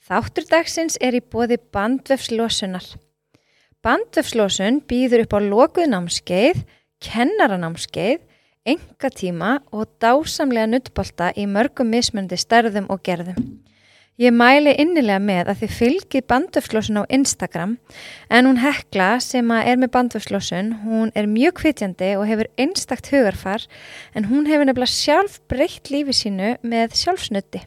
Þáttur dagsins er í bóði bandvefslosunar. Bandvefslosun býður upp á lokuð námskeið, kennaranámskeið, engatíma og dásamlega nuttbolta í mörgum mismundi stærðum og gerðum. Ég mæli innilega með að þið fylgið bandvefslosun á Instagram en hún Hekla sem er með bandvefslosun, hún er mjög kvitjandi og hefur einstakt hugarfar en hún hefur nefnilega sjálf breytt lífi sínu með sjálfsnutti.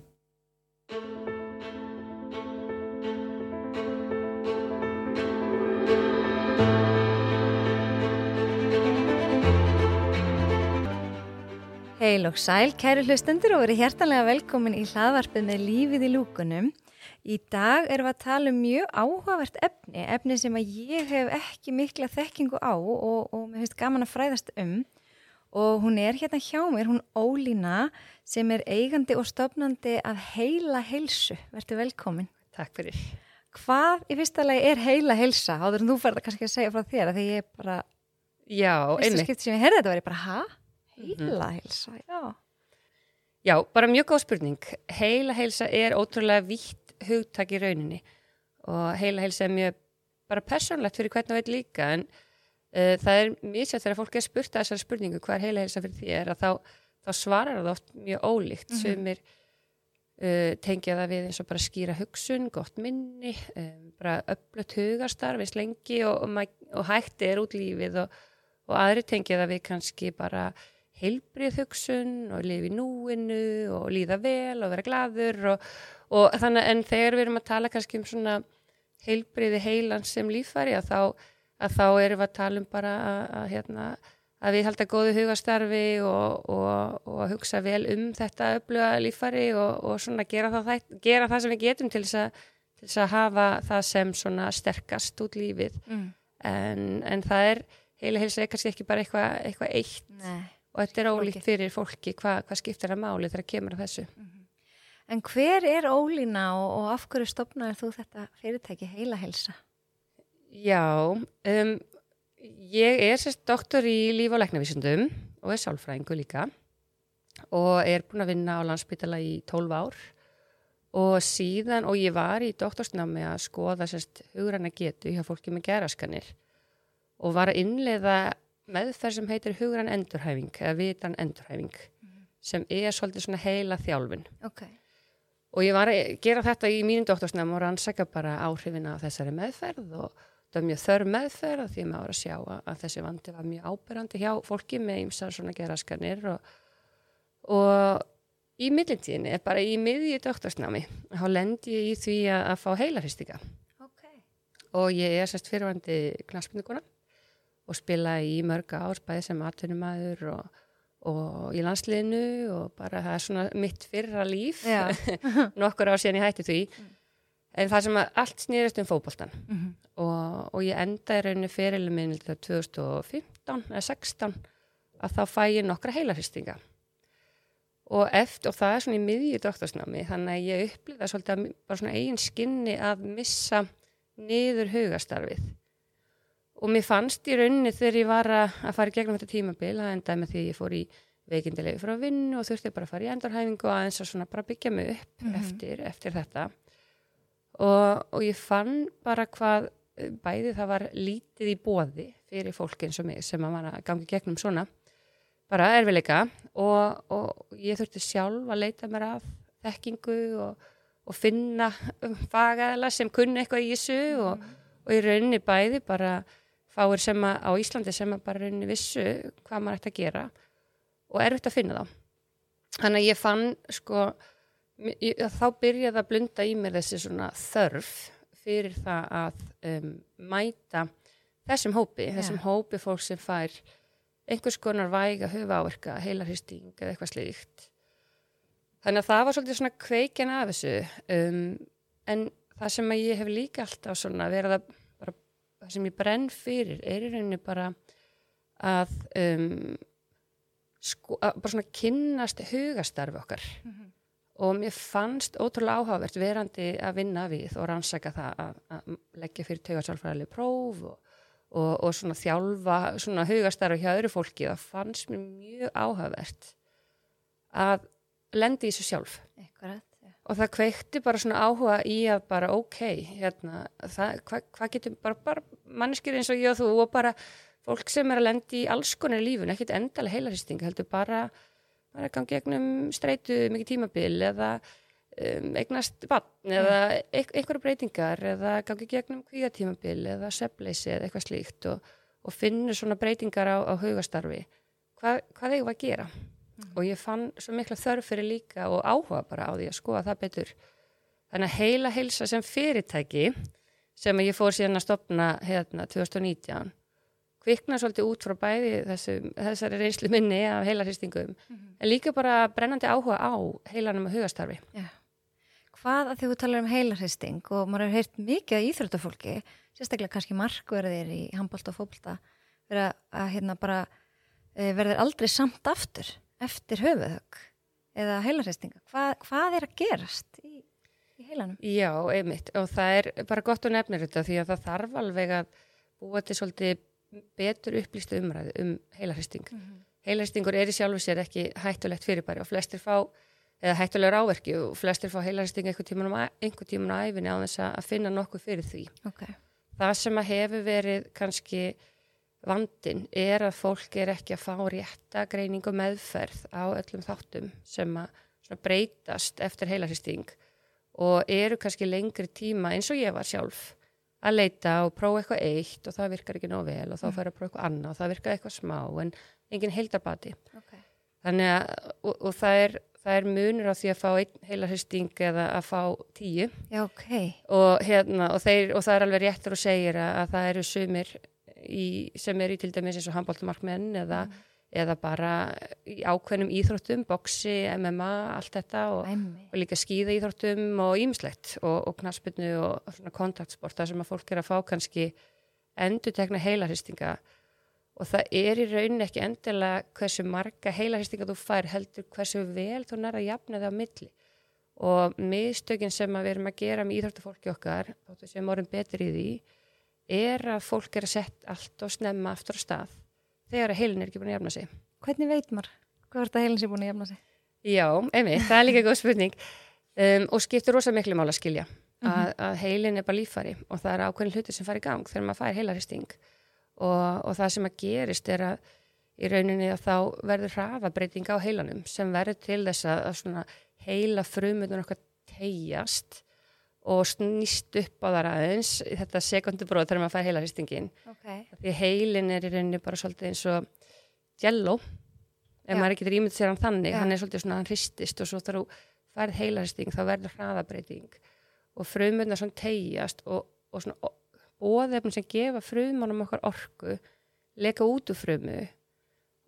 Heil og sæl, kæri hlustendur og verið hjertanlega velkomin í hlaðvarpið með lífið í lúkunum. Í dag erum við að tala um mjög áhugavert efni, efni sem að ég hef ekki mikla þekkingu á og, og mér finnst gaman að fræðast um. Og hún er hérna hjá mér, hún Ólína, sem er eigandi og stofnandi af heila heilsu. Verður velkomin. Takk fyrir. Hvað í fyrsta lagi er heila heilsa? Háður en þú færða kannski að segja frá þér að því ég bara... Já, Fyrsta einmitt. skipti sem ég heyrði þetta var ég bara, hæ? Heila heilsa, já. Já, bara mjög góð spurning. Heila heilsa er ótrúlega vítt hugtak í rauninni og heila heilsa er mjög bara persónlegt fyrir hvern og veit líka en uh, það er mjög sér þegar fólk er spurt að þessari spurningu hvað er heila heilsa fyrir þér að þá, þá svarar það oft mjög ólíkt Mhm. sumir uh, tengja það við eins og bara skýra hugsun, gott minni, um, bara öflut hugarstarf eins lengi og, og, og hægt er út lífið og, og aðri tengja það við kannski bara heilbrið hugsun og lifi núinu og líða vel og vera gladur og, og þannig en þegar við erum að tala kannski um svona heilbriði heilans sem líffæri að þá, að þá erum við að tala um bara að, að, hérna, að við halda góðu hugastarfi og, og, og að hugsa vel um þetta öfluga líffæri og, og svona gera það, gera það sem við getum til þess, að, til þess að hafa það sem svona sterkast út lífið Mm. en, en það er heila heilsa er kannski ekki bara eitthvað eitthva eitt Nei. Og þetta er ólíkt fyrir fólki hvað hva skiptir að máli þegar kemur að þessu. En hver er Ólína og, og af hverju stopnaði þú þetta fyrirtæki heila helsa? Já, um, ég er sérst doktor í líf- og læknavísundum og er sálfræðingu líka og er búin að vinna á landsbytala í 12 ár. Og síðan, og ég var í doktorsnámi að skoða sérst hugranna getu hjá fólki með geraskanir og var að innleiða meðferð sem heitir hugrann endurhæfing eða vitan endurhæfing sem er svolítið svona heila þjálfun Ok. Og ég var að gera þetta í mínum doktorsnæm og rannsaka bara áhrifina af þessari meðferð og það var mjög þörf meðferð því að maður að sjá að, þessi vandi var mjög áberandi hjá fólki með ymsar svona geraskanir og, og í millintíðinni, bara í miðji doktorsnámi, þá lendi ég í því að, að fá heilarhistika Ok. og ég er sérst fyrirvandi knaspindukona og spila í mörg ár bæði sem atvinnumæður og, og í landsliðinu og bara það er svona mitt fyrra líf. Nokkur ár síðan ég hætti því. En það sem allt snýrist um fótboltan Mhm. og, og ég enda í rauninu fyrirlega minn 2015 eða 16 að þá fæ ég nokkra heilarhristinga og eftir, og það er svona í miðju doktorsnámi, þannig að ég upplýða svolítið að, bara svona eigin skinni að missa niður hugastarfið og mér fannst í rauninni þegar ég var að, fara í gegnum þetta tímabil, það endaði með því að ég fór í veikindilegi frá vinnu og þurfti bara að fara í endurhæfingu og aðeins að svona bara byggja mig upp Mhm. eftir, eftir þetta og, og ég fann bara hvað eh, bæði það var lítið í bóði fyrir fólk eins og mig sem að var að gangi gegnum svona bara erfileika og, og ég þurfti sjálf að leita mér að þekkingu og, og finna fagæðala sem kunni eitthvað í þessu og, og í rauninni bæði bara fáir sem að á Íslandi sem að bara rauninni vissu hvað maður ætti að gera og erfitt að finna þá. Þannig að ég fann sko, ég, þá byrjaði að blunda í mér þessi svona þörf fyrir það að um, mæta þessum hópi, þessum hópi fólk sem fær einhvers konar væga hufa áverka, heilarhysting eða eitthvað slíkt. Þannig að það var svolítið svona kveikin af þessu um, en það sem að ég hef líka alltaf svona verið að það sem ég brenn fyrir er í rauninni bara að um, sko, að bara svona kynnast hugastarfi okkar. Og mér fannst ótrúlega áhugavert verandi að vinna við og rannsaka það að, að leggja fyrir taugarsálfræðileg próf og, og, og svona þjálfa svona hugastarfi hjá öðru fólki. Það fannst mér mjög áhugavert að lendi í þessu sjálf. Já. Og það kveikti bara svona áhuga í að bara ok, hérna, hvað hva getur bara, bara manneskir eins og ég og þú og bara fólk sem er að lendi í alls konar lífun, ekkit endalega heilarhysting, heldur bara, bara gangi gegnum streitu mikið tímabil eða um, eignast vatn eða einhverja breytingar eða gangi gegnum kvíatímabil eða sefleysi eða eitthvað slíkt og, og finnur svona breytingar á, á hugastarfi. Hvað, hvað eigum við að gera? Mm. og ég fann svo mikla þörf fyrir líka og áhuga bara á því að skoða það betur þannig að heila heilsa sem fyrirtæki sem ég fór síðan að stopna hérna 2019 kvikna svolítið út frá bæði þessu, þessari reynslu minni af heilarhystingum mm -hmm. en líka bara brennandi áhuga á heilanum og hugastarfi yeah. Hvað að því þú talar um heilarhysting og maður hefur heyrt mikið af íþróttafólki sérstaklega kannski markverðir í handbólta og fólkta verða að hérna bara eh, verður aldrei samt aftur eftir höfuðhögg eða heilarhestinga. Hva, hvað er að gerast í, í heilanum? Já, einmitt og það er bara gott að nefna þetta því að það þarf alveg að búa til svolítið betur upplýstu umræðu um heilarhesting. Mm -hmm. Heilarhestingur er í sjálfu sér ekki hættulegt fyrirbæri og flestir fá eða hættulegur áverki og flestir fá heilarhesting einhver tíman á æfinni á þess að finna nokkuð fyrir því. Okay. Það sem að hefur verið kannski vandin er að fólk er ekki að fá rétta greining og meðferð á öllum þáttum sem að breytast eftir heilarhysting og eru kannski lengri tíma eins og ég var sjálf að leita og prófa eitthvað eitt og það virkar ekki nóg vel og þá mm. fara að prófa eitthvað annað og það virkar eitthvað smá en engin heildarbati okay. þannig að og, og það, er, það er munur á því að fá einn heilarhysting eða að fá tíu Já, okay. og, hérna, og, þeir, og það er alveg réttur og segir að, að það eru sumir í, sem er í til dæmis eins og handbóltumarkmenn eða, mm. eða bara í ákveðnum íþróttum, boksi, MMA, allt þetta og, og líka skýða íþróttum og ímislegt og, og knaspinu og kontaktsporta sem að fólk er að fá kannski endur tekna heilarhystinga og það er í rauninni ekki endilega hversu marga heilarhystinga þú fær heldur hversu vel þú nær að jafna það á milli. Og miðstökin sem við erum að gera með íþróttafólki okkar, sem vorum betur í því er að fólk er að setja allt og snemma aftur á stað þegar heilin er ekki búin að jafna sig. Hvernig veit maður er þetta heilin er búin að jafna sig? Já, einmitt, það er líka góð spurning um, og skiptur rosa miklu mál að skilja mm -hmm. að, að heilin er bara lífari og það er ákveðin hluti sem fari í gang þegar maður fær heilaristing og, og það sem að gerist er að í rauninni að þá verður hraðabreiting á heilanum sem verður til þess að, að heila frumunar okkar tegjast og snýst upp á það aðeins þetta sekundubróð þegar maður fær heila hristingin okay. því heilin er í rauninni bara svolítið eins og jello ef Já. maður ekki rýmið sér hann þannig Já. hann er svolítið svona hann hristist og svo þarf þú færð heila hristing þá verður hraðabreiting og frumurnar svona tegjast og, og svona bóðefni sem gefa frumunum okkar orku leka út úr frumu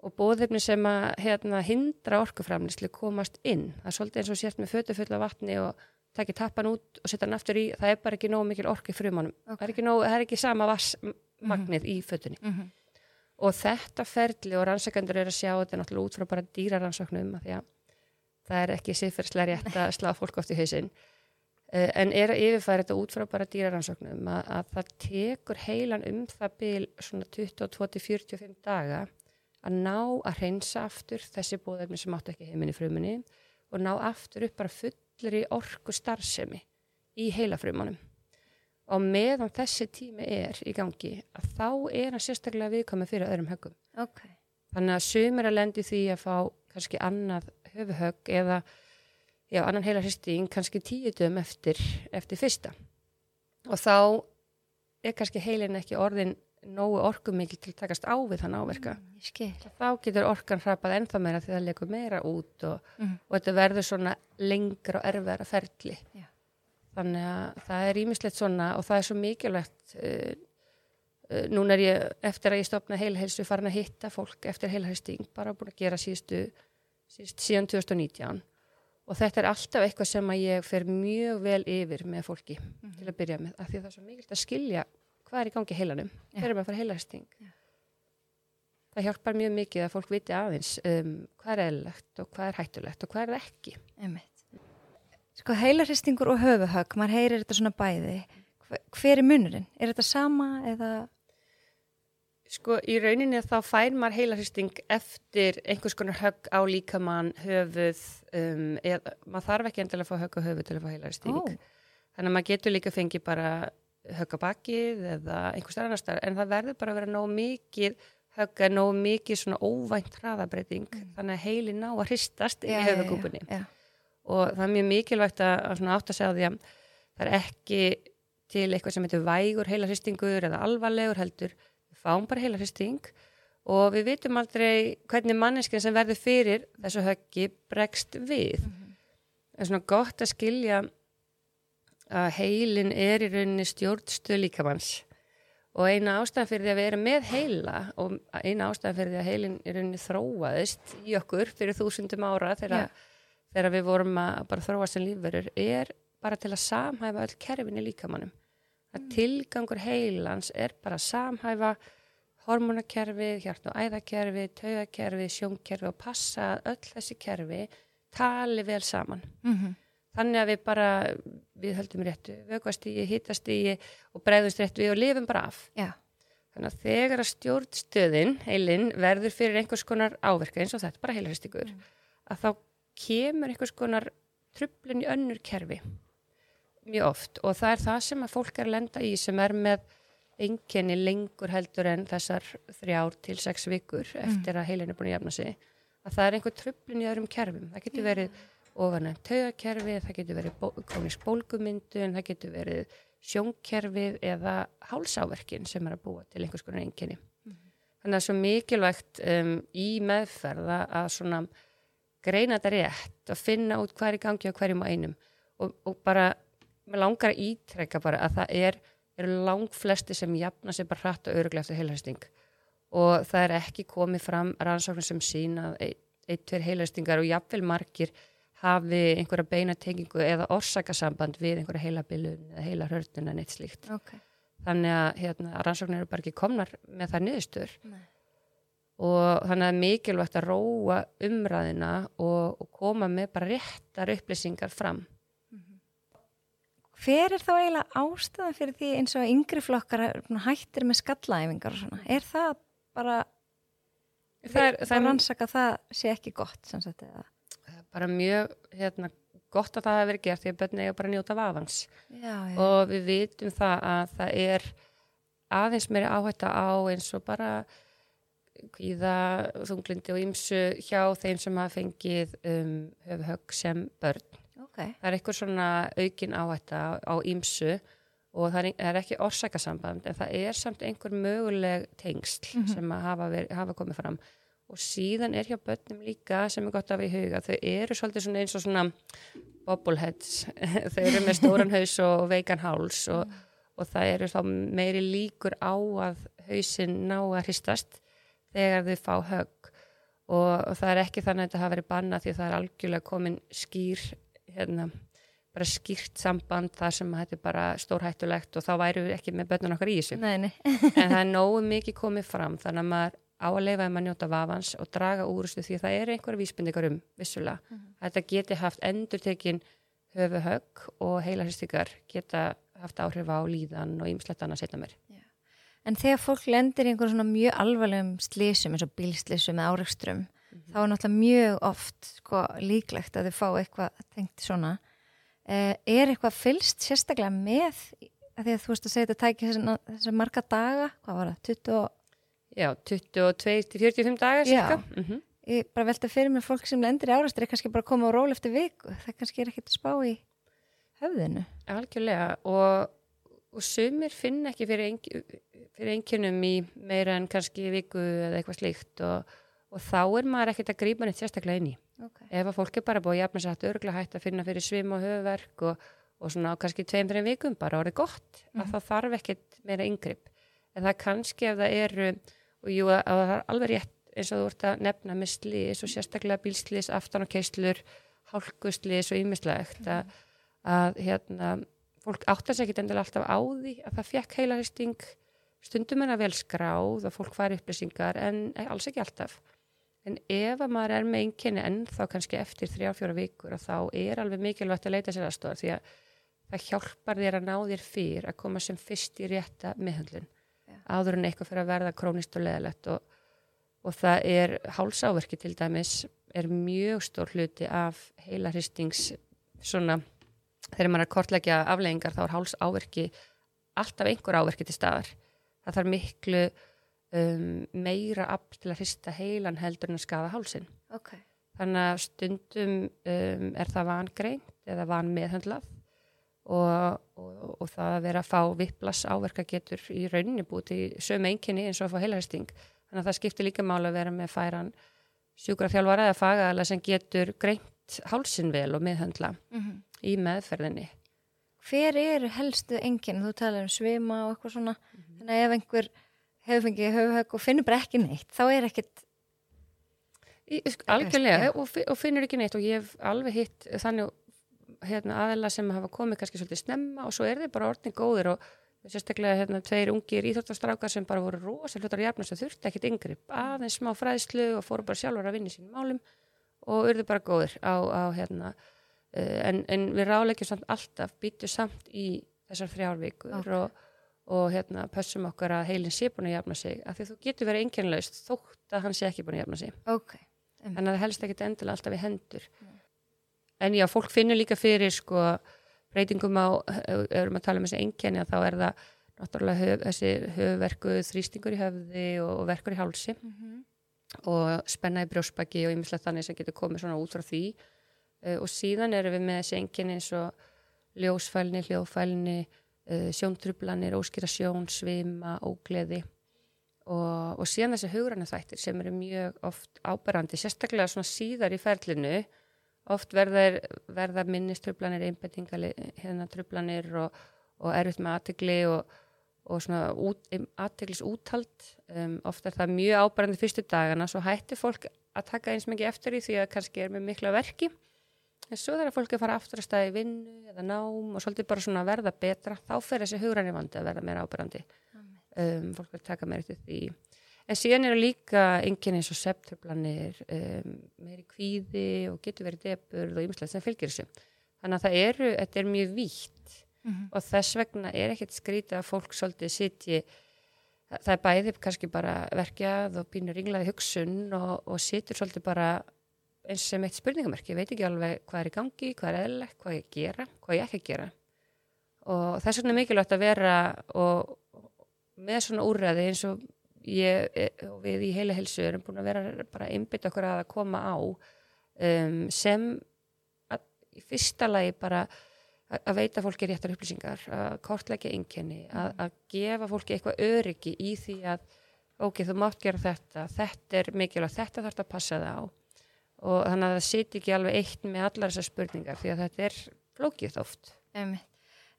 og bóðefni sem að hérna, hindra orkuframlisli komast inn það er svolítið eins og sért með fötu fulla vatni og takja tappan út og setja hann aftur í það er bara ekki nóg mikil orki frumanum okay. það, er það er ekki sama vassmagnið mm -hmm. í fötunni mm -hmm. og þetta ferli og rannsakendur er að sjá þetta náttúrulega út frá bara að það er ekki siffærslega rétt að slá fólk oft í hausin uh, en er að yfirfæra þetta út frá bara dýrarannsóknum að, að það tekur heilan um það byl svona 22-45 daga að ná að hreinsa aftur þessi bóðefni sem áttu ekki heiminni frumunni og ná aftur upp bara full fullri orku starfsemi í heilafrumunum og meðan þessi tími er í gangi að þá er hann sérstaklega viðkomið fyrir öðrum höggum. Okay. Þannig að sumir að lendi því að fá kannski annað höfuhögg eða já, annan heila hristing kannski tíutum eftir, eftir fyrsta og þá er kannski heilin ekki orðin nógu orkum mikið til að takast á við þann áverka mm, þá getur orkan hrapað ennþá meira því það leikur meira út og, mm. og þetta verður svona lengra og erfiðara ferli Já. þannig að það er ímislegt svona og það er svo mikilvægt uh, uh, núna er ég eftir að ég stopna heilhelsu farin að hitta fólk eftir heilhelsting bara búin að gera síðustu síðust, síðan 2019 og þetta er alltaf eitthvað sem að ég fer mjög vel yfir með fólki mm. til að byrja með af því það er svo mikilvægt að skilja hvað er í gangi heilanum, þegar maður fara heilasting það hjálpar mjög mikið að fólk viti aðeins um, hvað er eðlilegt og hvað er hættulegt og hvað er ekki Einmitt. Sko heilaristingur og höfuhögg maður heyrir þetta svona bæði hver er munurinn? Er þetta sama eða sko í rauninni þá fær maður heilarhristing eftir einhvers konar högg á líkamann, höfuð, um, eða, maður þarf ekki endilega að fá högg á höfuð til að fá heilarhristing. Ó. Þannig að maður getur líka fengið bara högg á bakið eða einhvers annar starf, en það verður bara að vera nóg mikið högg, en nóg mikið svona óvænt hraðabreiting, þannig að heilin ná að hristast í höfugúpunni Já, og það er mjög mikilvægt að, svona átt að segja á því að það er ekki til eitthvað sem heitir vægur heilarhristingur eða alvarlegur heldur. Við fáum bara heilarhristing og við vitum aldrei hvernig manneskinn sem verður fyrir þessu höggi bregst við. Það er svona gott að skilja að heilin er í rauninni stjórnstöð líkamanns og eina ástæðan fyrir því að við erum með heila og eina ástæðan fyrir því að heilin í rauninni þróaðist í okkur fyrir þúsundum ára þegar, þegar við vorum að bara þróa sem lífverur er bara til að samhæfa öll kerfin í líkamannum að tilgangur heilans er bara að samhæfa hormonakerfið, hjart og æðakerfið, taugakerfið, sjónkerfið og passa öll þessi kerfi tali vel saman. Mhm. Þannig að við bara, við höldum réttu, vöggast í, hittast í og bregðumst réttu við og lifum bara af. já, Þannig að þegar að stjórnstöðin, heilin, verður fyrir einhvers konar áverka eins og þetta, bara heilarhristingur, að þá kemur einhvers konar trublun í önnur kerfi mjög oft. Og það er það sem að fólk er að lenda í sem er með einkenni lengur heldur en þessar þrjár til sex vikur eftir að heilin er búin að jafna sig. Að það er einhver trublun í öðrum kerfum. Það getur verið ofanægt taugakerfi það getur verið krónisk bólgumyndun það getur verið sjónkerfið eða hálsáverkin sem er að búa til einhvers konar einkenni. Þannig að það er svo mikilvægt um, í meðferða að svona greina þetta rétt og finna út hvað er í gangi á hverjum og einum. Og, og bara, mér langar að ítrekka bara að það er, eru lang flesti sem jafna sér bara hratt og öruglega eftir heilhæsting og það er ekki komið fram rannsóknir sem sína ein, ein, tveir heilhæstingar og jafnvel margir hafi einhverja beinatengingu eða orsakasamband við einhverja heilabilun eða heilarhörnun en eitt slíkt. ok. Þannig að hérna, rannsóknir eru bara ekki komnar með það niðurstöður Nei. og þannig að mikilvægt að róa umræðina og, og koma með bara réttar upplýsingar fram. Hver er þá eiginlega ástæðan fyrir því eins og yngri flokkar hættir með skallaæfingar og svona? Er það bara, Það er, það er rannsaka það sé ekki gott sem sagt eða? Bara mjög hérna, gott að það hefur verið gert því að börn eiga bara að njóta vafans Já, já. og við vitum það að það er aðeins meiri áhætta á eins og bara kvíða, þunglindi og ýmsu hjá þeim sem hafa fengið um, höfhögg sem börn. ok. Það er eitthvað svona aukin áhætta á- ýmsu og það er, ekki orsakasamband en það er samt einhver möguleg tengsl sem að hafa, veri, hafa komið fram og síðan er hjá börnum líka sem er gott að hafa í huga, þau eru svolítið svona eins og svona bobbleheads. Þau eru með stóran haus og veikan háls og, og það eru þá meiri líkur á að hausin ná að hristast þegar þau fá högg. Og, og það er ekki þannig að þetta hafa verið banna því að það er algjörlega komin skýr hérna, bara skýrt samband þar sem þetta er bara stórhættulegt og þá væru við ekki með börnun okkar í þessu. Nei, nei. en það er nógu mikið komið fram þannig að maður á að leifa um að njóta vafans og draga úr þessu því að það eru einhverja vísbendingar um vissulega. Þetta geti haft endurtekin höfuhögg og heilarhristingar geta haft áhrif á líðan og ýmislegt annað setna mér. En þegar fólk lendir í einhverjum svona mjög alvarlegum slísum eins og bílslísum eða áreikstrum þá er náttúrulega mjög oft sko, líklegt að þau fá eitthvað tengt svona. Eh, er eitthvað fylst sérstaklega með að því að þú veist að segja þetta tæki þessi, þessi marga daga, hvað var það, 20 og Já, 22 til 45 dagar Já. Mm ég bara velta fyrir mér fólk sem lendir í áreikstri er kannski bara að koma á ról eftir viku, það kannski er ekkert að spá í höfðinu. Algjörlega og, og sumir finna ekki fyrir, einkennum í meira en kannski viku eða eitthvað slíkt og, og þá er maður ekkert að grípa neitt sérstaklega inn í. Okay. ef að fólk er bara búið að jafna sér hægt örgulega hægt að finna fyrir svim og höfuverk og, og svona á kannski tveim, þreim vikum bara orðið gott að það þarf ekkert meira yngripp en það kannski ef það eru og jú að að það er alveg rétt eins og þú ert að nefna með slís og sérstaklega bílslís, aftan og keislur hálkuslís og ýmislegt að, að hérna fólk áttar sér ekki endilega alltaf á því að það fekk heilarhisting stundum er það vel skráð og fólk fær upplýsingar en alls ekki alltaf. En ef að maður er með einkenni ennþá kannski eftir þrjá, fjóra vikur og þá er alveg mikilvægt að leita sér aðstofar því að það hjálpar þér að ná þér fyrr að koma sem fyrst í rétta meðhundlun. Áður en eitthvað fyrir að verða krónist og leðalegt og, og það er hálsáverki til dæmis er mjög stór hluti af heila hristings svona þegar maður er að kortleggja afleggingar þá er hálsáverki alltaf einhver áverki til staðar. Það þarf miklu um, meira afl til að hrista heilan heldur en að skaða hálsin ok, þannig að stundum um, er það vangreint eða van meðhandlað og, og, og það að vera að fá vipplas áverka getur í rauninni búið til sömu einkenni eins og að fá heilaristing þannig að það skiptir líka máli að vera með færan sjúkrafjálfara eða fagaðala sem getur greint hálsin vel og meðhandla mm í meðferðinni. Hver eru helstu enginn, þú talar um svima og eitthvað svona, þannig að ef einhver hefur fengið höfuhögg og finnur bara ekki neitt, þá er ekkit Í, sk- algjörlega. Og, og finnur ekki neitt. Og ég hef alveg hitt þannig hérna, aðeila sem hafa komið kannski svolítið snemma og svo er þeir bara orðin góðir og sérstaklega hérna, tveir ungir íþróttastrákar sem bara voru rosa hlutar að jafna sem þurfti ekkit yngri, aðeins smá fræðslu og fóru bara sjálfur að vinna í sínum málum og urðu bara góðir á, á hérna, uh, en, en við ráleikjum samt alltaf, býtu samt í þessar þrjár vikur Ok. og, og hérna, pössum okkar að heilin sé búin að jafna sig, af því þú getur verið einkennlaust þótt að hann sé ekki búin að jafna sig. Ok, þannig að það helst ekki endilega alltaf í hendur en já, fólk finnur líka fyrir sko breytingum á, erum að tala um þessi einkenni að þá er það náttúrulega höf, þessi höfverku þrýstingur í höfði og, og verkur í hálsi. Og spenna í brjósbaki og ymmislega þannig sem getur komið svona út frá því. Uh, og síðan erum við með þessi einkenni eins og ljósfælni, hljóðfælni uh, sjóntrublanir, óskýra sjón svima, ógleði. Og, og síðan þessi hugræna þættir sem eru mjög oft áberandi, sérstaklega svona síðar í ferlinu oft verða, verða minnistrublanir, einbettingali hérna trublanir og, og erfitt með aðtegli og, og aðteglis úthald um, oft er það mjög áberandi fyrstu dagana svo hættir fólk að taka eins mikið eftir í því að kannski er með mikla verki. En svo þegar fólk er að fara aftur að staði vinnu eða nám og svolítið bara svona verða betra þá fer þessi hugræni vandi að verða meira áberandi. Um, fólk að taka meira eftir því en síðan eru líka enginn eins og septublanir um, meiri kvíði og getur verið depurð og ymslega sem fylgir þessu. Þannig að það eru, þetta er mjög vítt og þess vegna er ekkert skrítið að fólk svolítið sitji það er bæði kannski bara verkjað og pínur ringlaði hugsun og, og situr svolítið bara eins sem eitt spurningamerki, ég veit ekki alveg hvað er í gangi, hvað er eðlilegt, hvað ég gera hvað ég ekki gera. Og þess vegna er mikilvægt að vera og, og með svona úrræði eins og ég eh, við í heila helsu erum búin að vera bara einbytt okkur að koma á um, sem að, í fyrsta lagi bara að að veita fólki réttar upplýsingar, að kortleggja einkenni, að, að gefa fólki eitthvað öryggi í því að ok, þú mátt gera þetta, þetta er mikilvægt, þetta þarf að passa það á og þannig að það siti ekki alveg eitt með allar þessar spurningar því að þetta er flókið oft. Einmitt.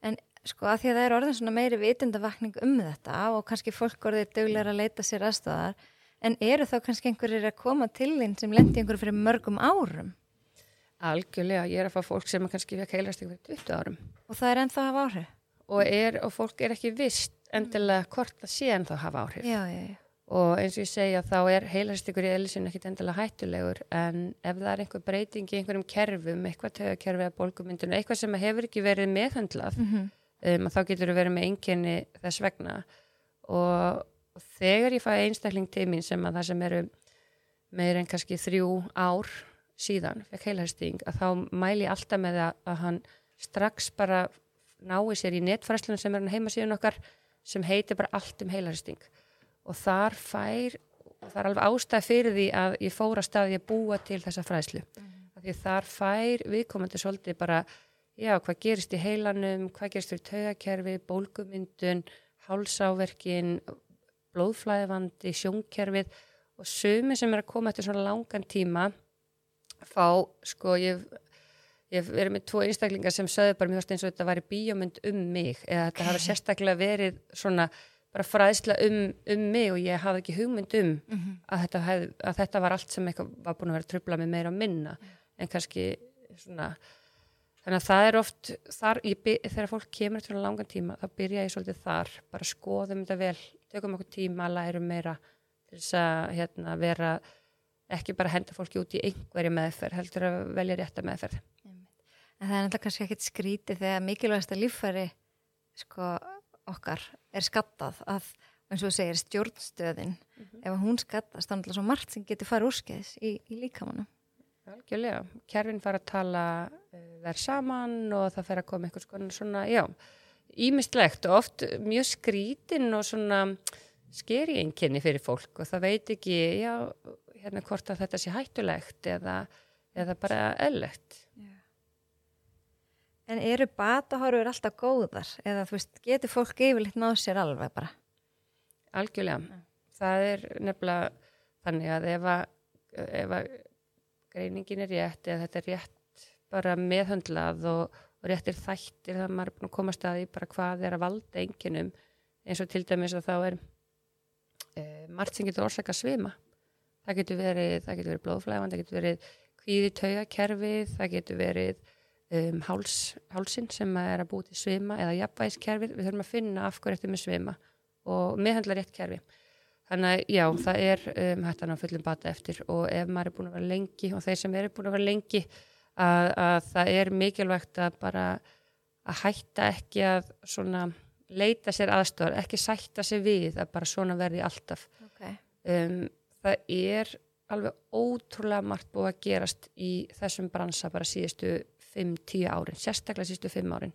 En sko að því að það er orðin svona meiri vitundavakning um þetta og kannski fólk orðið duglegar að leita sér aðstæðar en eru þá kannski einhverjir að koma til þín sem lendi einhverju fyrir mörgum árum Algjörlega, ég er að fá fólk sem kannski fekk heilast ykkur 20 árum og það er ennþá að hafa áhrif? og, er, og fólk er ekki vist endilega hvort það sé en þá hafa áhrif. Já, já, já. og eins og ég segja þá er heilastikur í eðlisinn ekkit endilega hættulegur en ef það er einhver breyting í einhverjum kerfum, eitthvað tögakerfi Mm um, þá getur þú verið með einkenni þess vegna. Og, og þegar ég fæ einstakling til mín sem að það sem eru meir en kannski þrjú ár síðan, fekk heilasting að þá mæli ég alltaf með að, að hann strax bara nái sér í netfræslunum sem er hann heimasíðun okkar sem heitir bara allt um heilasting og þar fær og það er alveg ástæð fyrir því að ég fór að staði að búa til þessa fræslu af því að þar fær viðkomandi svolítið bara já, hvað gerist í heilanum, hvað gerist í taugakerfi, bólgumyndun, hálsáverkin, blóðflæðivandi, sjónkerfið. Og sumi sem er að koma eftir svona langan tíma fá, sko, ég ég verið með tvo einstaklingar sem sögðu bara mjög eins og þetta væri bíómynd um mig eða þetta hafa sérstaklega verið svona bara fræðsla um, um mig og ég hafði ekki hugmynd um að, þetta hef, að þetta var allt sem eitthvað var búin að vera trubla með meira og minna. En kannski svona þannig að það er oft þar, ég, by- þegar fólk kemur svona langan tíma þá byrja ég svolítið þar, bara skoðum þetta vel tökum okkur tíma, lærum meira til þess að hérna, vera ekki bara henda fólki út í einhverju meðferð heldur að velja rétta meðferð. En það er náttúrulega kannski ekkit skrítið þegar mikilvægasta líffæri sko, okkar er skattað að, eins og þú segir stjórnstöðin. Ef að hún skattast, þá er alltaf svo margt sem getur farið úrskeiðis í, í líkamannu Algjörlega, kerfin fara að tala verð saman og það fer að koma einhvers konar svona, já, ímistlegt og oft mjög skrítin og svona skeri einkenni fyrir fólk og það veit ekki, já, hérna hvort að þetta sé hættulegt eða, eða bara eðlegt. En eru batahorfur alltaf góðar? Eða þú veist, getur fólk yfirleitt náð sér alveg bara? Algjörlega, það er nefnilega þannig að ef að, ef að greiningin er rétt eða þetta er rétt bara meðhöndlað og, og réttir þættir þannig að maður er búin að koma staði bara hvað er að valda enginum eins og til dæmis að þá er e, margt sem getur orsaka svima. Það getur verið, það getur verið blóðflæfand það getur verið kvíði taugakerfið það getur verið um, háls, hálsin sem er að búið til svima eða jafnvægiskerfið, við þurfum að finna af hverju þetta er með svima og meðhandla rétt kerfi Þannig að já, það er um, hægt að ná fullum bata eftir og ef maður er búin að vera lengi og þeir sem eru búin að vera lengi að, að það er mikilvægt að bara að hætta ekki að svona leita sér aðstofar, ekki sætta sér við að bara svona verði alltaf. Okay. Um, það er alveg ótrúlega margt búið að gerast í þessum bransa bara síðustu 5-10 árin, sérstaklega síðustu 5 árin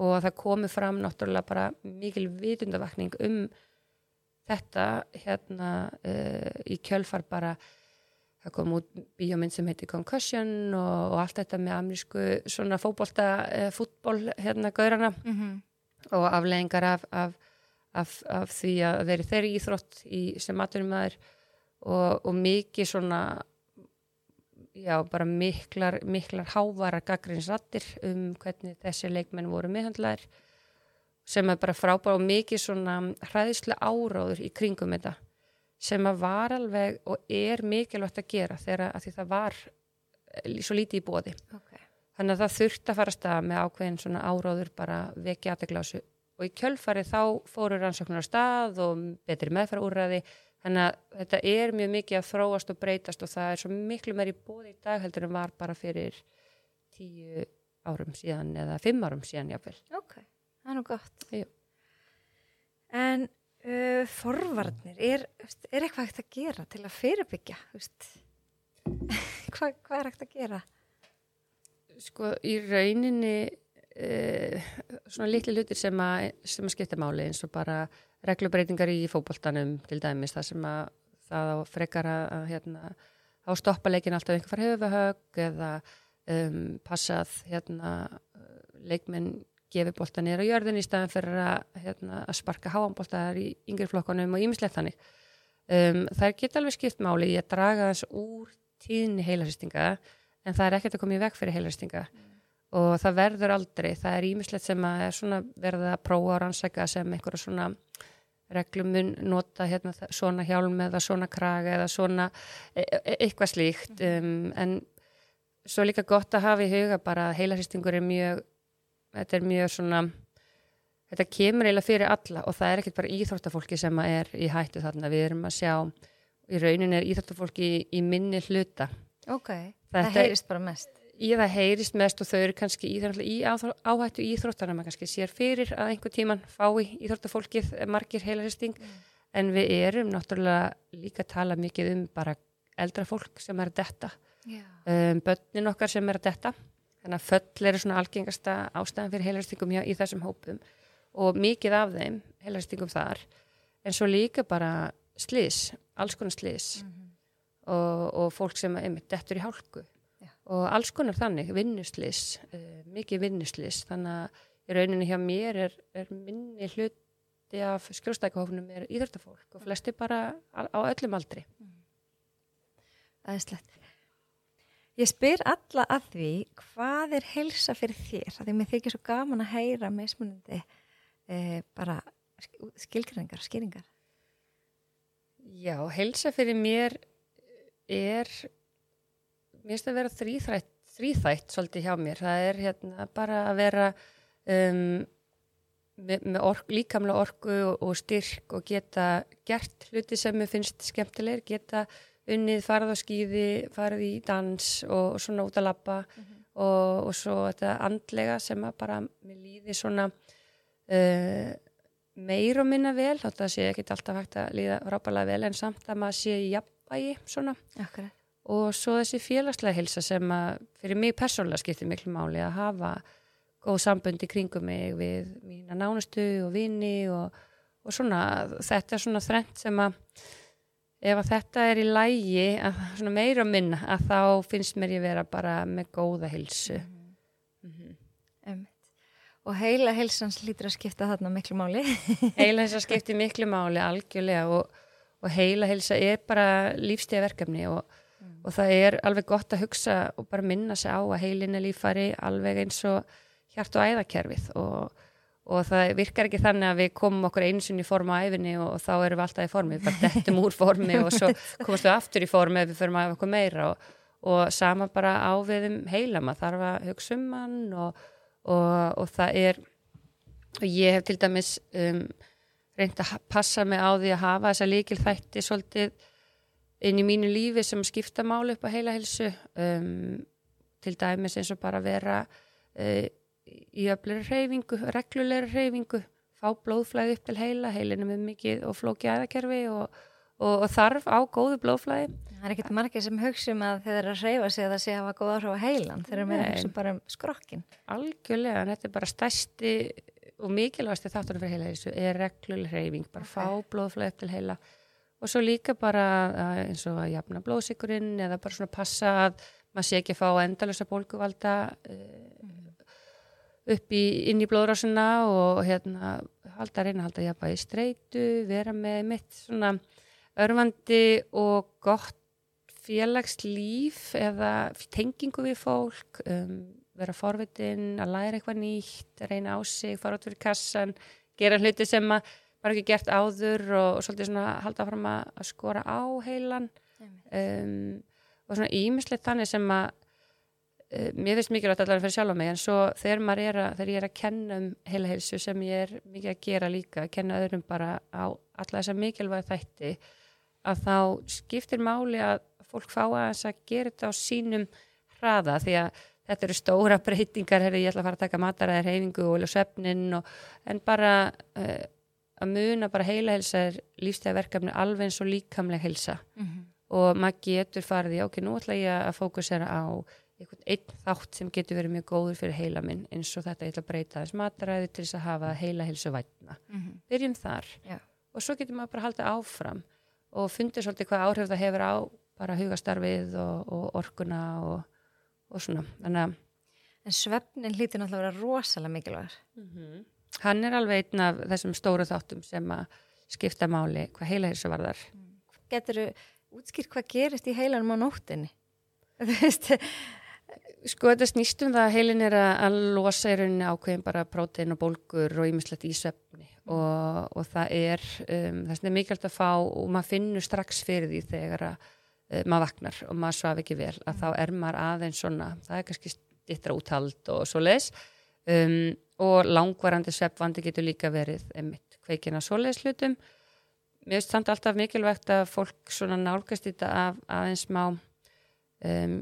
og það komi fram náttúrulega bara mikil vitundavakning um þetta hérna uh, í kjölfar bara það kom út bíómynd sem heiti Concussion og, og allt þetta með amerísku svona fókbólta, uh, fútból hérna gaurana Mm -hmm. og afleggingar af, af, af, af því að veri þeirri íþrótt í, sem maturum aður og, og mikið svona já, bara miklar, miklar hávara gaggrinsrattir um hvernig þessi leikmenn voru meðhandlaðir sem er bara frábár og mikið svona hræðislega áráður í kringum þetta sem að var alveg og er mikilvægt að gera þegar að því það var svo lítið í bóði okay. þannig að það þurfti að fara að staða með ákveðin svona áráður bara vekja aðteglásu og í kjölfari þá fóru rannsóknar á stað og betri meðfæra úrræði þannig að þetta er mjög mikið að þróast og breytast og það er svo miklu meir í bóði í dag heldur en var bara fyrir tíu árum síðan eða fimm árum síðan jáfnvel ok, það er nú gott. Jú. en uh, forvarnir er, er eitthvað hægt að gera til að fyrirbyggja Hva, hvað er hægt að gera? Sko í rauninni uh, svona litli hlutir sem að, sem að skipta máli eins og bara reglubreitingar í fókbóltanum til dæmis það sem að það á frekar að, hérna, á stoppa leikin alltaf einhver fara höfuhög eða um, passað hérna, leikmenn gefi bólta nýra á jörðin í staðan fyrir að, hérna, að sparka háanbóltaðar í yngri flokkonum og ímislegt þannig. Um, það geta alveg skipt máli að draga þess úr tíðni heilarsýstinga en það er ekkert að koma í veg fyrir heilarsýstinga mm. og það verður aldrei, það er ímislegt sem að er verða að prófa og rannsæka sem einhverja svona reglum mun nota hérna, svona hjálm eða svona kraga eða svona e e eitthvað slíkt um, en svo líka gott að hafa í huga bara að heilarsýstingur er mjög þetta er mjög svona þetta kemur eiginlega fyrir alla og það er ekkert bara íþróttafólki sem er í hættu þarna. Við erum að sjá í raunin er íþróttafólki í, í minni hluta. Ok, Þetta það heyrist bara mest. Í það heyrist mest og þau eru kannski í, í áhættu íþróttana maður kannski sér fyrir að einhver tíman fái íþróttafólkið margir heilaristing mm. en við erum náttúrulega líka að tala mikið um bara eldra fólk sem er að detta. Um, börnin okkar sem er að detta þannig að föll eru svona algengasta ástæðan fyrir heilaristingum hjá í þessum hópum og mikið af þeim heilaristingum þar. En svo líka bara slís, alls konar slís mm -hmm. og, og fólk sem einmitt dettur í hálku. Og alls konar þannig, vinnuslis uh, mikið vinnuslis þannig að í rauninni hjá mér er, er minni hluti af skjólstækahófnum er íðröftafólk og flesti bara á, á öllum aldri. Það er slett Ég spyr alla að því hvað er helsa fyrir þér því mér þykir svo gaman að heyra meðsmunandi eh, bara skilgringar, skýringar Já, helsa fyrir mér er mér finnst að vera þrýþætt, þrýþætt svolítið hjá mér. Það er hérna bara að vera um, með, með ork, líkamlega orku og, og styrk og geta gert hluti sem mér finnst skemmtilegir, geta unnið, farið á skýði, farið í dans og, og svona út að lappa mm -hmm. og, og svo þetta andlega sem að bara mér líði svona uh, meir og minna vel, það sé ekki alltaf hægt að líða rápalega vel en samt að maður sé jafnvægi svona Akkurat. og svo þessi félagslega hilsa sem að fyrir mig persónulega skiptir miklu máli að hafa góð sambönd í kringum mig við mína nánustu og vini og, og svona þetta er svona þrennt sem að ef að þetta er í lægi að svona meira minna að þá finnst mér ég vera bara með góða hilsu mm Einmitt. Og heila heilsans lítur að skipta þarna miklu máli. heila hilsa skiptir miklu máli algjörlega og, og heila hilsa er bara lífstíða verkefni og, og það er alveg gott að hugsa og bara minna sig á að heilin er lífari alveg eins og hjart og æðakerfið og, og það virkar ekki þannig að við komum okkur einu sinni í form á æfinni og, og þá erum við alltaf í formi, við bara dettum úr formi og svo komast við aftur í formi ef við förum að okkur meira. Og, og sama bara á við um heila, maður þarf að hugsa um hann og, og það er og ég hef til dæmis um, reynd að passa mig á því að hafa þessa líkil þætti svolítið inn í mínu lífi sem skipta máli upp á heila hilsu um, til dæmis eins og bara vera uh, í öflari reyfingu, reglulegri reyfingu fá blóðflæði upp til heila heilinu með mikið og flóki æðakerfi og, og, og þarf á góðu blóðflæði Það er ekkert margir sem hugsa um að þeir eru að reyfa sig að það sé að hafa góð áhrif á heilan. Þeir eru meira Nei. hugsa bara um skrokkin. algjörlega, en þetta er bara stærsti og mikilvægasti þáttunum fyrir heila hilsu er regluleg reyfing, bara fá blóðflæði upp til heila og svo líka bara eins og að jafna blóðsikurinn eða bara svona passa að maður sé ekki að fá endalösa bólguvalda uh, upp í, inn í blóðrásuna og hérna halda reyna halda jafnvægi í streitu, vera með mitt svona örfandi og gott félagslíf eða tengingu við fólk, um, vera forvitin, að læra eitthvað nýtt, reyna á sig, fara út fyrir kassan, gera hluti sem að var ekki gert áður og, og svolítið svona halda fram að, skora á heilan. Um, og svona ímislegt þannig sem að mér finnst mikilvægt allavega fyrir sjálf á mig en svo þegar maður er að, þegar ég er að kenna um heila heilsu sem ég er mikið að gera líka að kenna öðrum bara á alla þessa mikilvæga þætti að þá skiptir máli að fólk fá að þess að gera þetta á sínum hraða því að þetta eru stóra breytingar herri, ég ætla að fara að taka mataræðir reyfingu og svefnin og, en bara uh, að muna bara heila heilsa er lífstæða verkefni alveg eins og líkamleg heilsa. Og maður getur farið í, ok, nú ætla ég að fókusera á einhvern einn þátt sem getur verið mjög góður fyrir heila minn eins og þetta, ég ætla að breyta þess mataræði til þess að hafa heila heilsu vætna. Byrjum þar Já. og svo getur maður bara haldið áfram og fundið svolítið hvað áhrif það hefur á bara hugastarfið og, og orkuna og, og svona. Þannig að En svefnin hlýtur náttúrulega að vera rosalega mikilvægur. hann er alveg einn af þessum stóru þáttum sem að skipta máli hvað heila heilsu varðar. Getur þú útskýrt hvað gerist í heilanum á nóttinni? Þú veist, Sko þetta snýst um það að heilin er að, losa í rauninni ákveðin bara prótein og bólgur og ýmislegt í svefni og, og það er, um, vegna er mikilvægt að fá og maður finnur strax fyrir því þegar að uh, maður vaknar og maður svaf ekki vel að þá er maður aðeins svona, það er kannski stittra úthald og svo leis um, og langvarandi svefvandi getur líka verið einmitt kveikina svo leis hlutum. Mér finnst samt alltaf mikilvægt að fólk svona nálgast þetta af aðeins má um,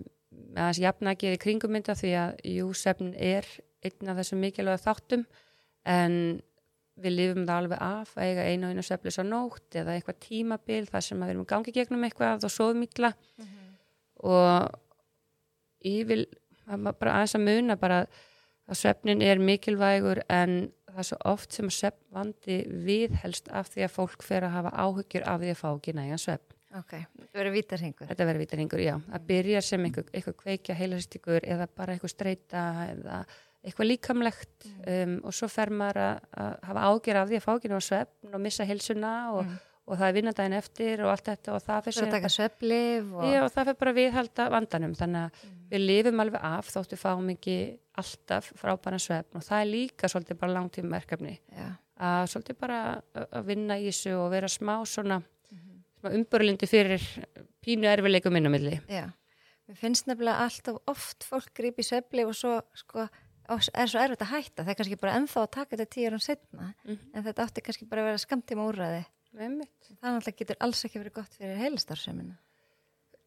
aðeins jafnækið í kringumynda því að jú, svefn er einn af þessum mikilvæga þáttum en við lifum það alveg af að eiga einu og einu sveflis á nótt eða eitthvað tímabil þar sem að við erum í gangi gegnum eitthvað og sofum illa. Og ég vil að aðeins að muna bara að svefnin er mikilvægur en það er svo oft sem að svefnvandi viðhelst af því að fólk fer að hafa áhyggjur af því að fá ekki nægan svefn ok, það verður vítarhingur. Þetta verður vítaringur, já. Að byrja sem eitthvað, eitthvað kveikja heilastíkur eða bara eitthvað streyta eða eitthvað líkamlegt um, og svo fer maður að, hafa ágjör af því að fá ekki ná svefn og missa heilsuna og, og það er vinnandaginn eftir og allt þetta og það verður að taka sveflif og... Já, og það fer bara að viðhalda vandanum þannig að við lifum alveg af þóttu fáum ekki alltaf frábæra svefn og það er líka svolítið bara langtíma verkefni Já. að svolítið bara að vinna í þessu og vera smá svona mm umbörlindi fyrir pínu erfileikum inn á milli. Já. Mér finnst nefnilega alltaf oft fólk grípi sveflif og svo sko, er svo erfitt að hætta. Það er kannski bara ennþá að taka þetta tíu árum setna. Mhm. En þetta átti kannski bara að vera skamtíma úrræði. Einmitt. Það náttúrulega getur alls ekki verið gott fyrir heilastarfsemina.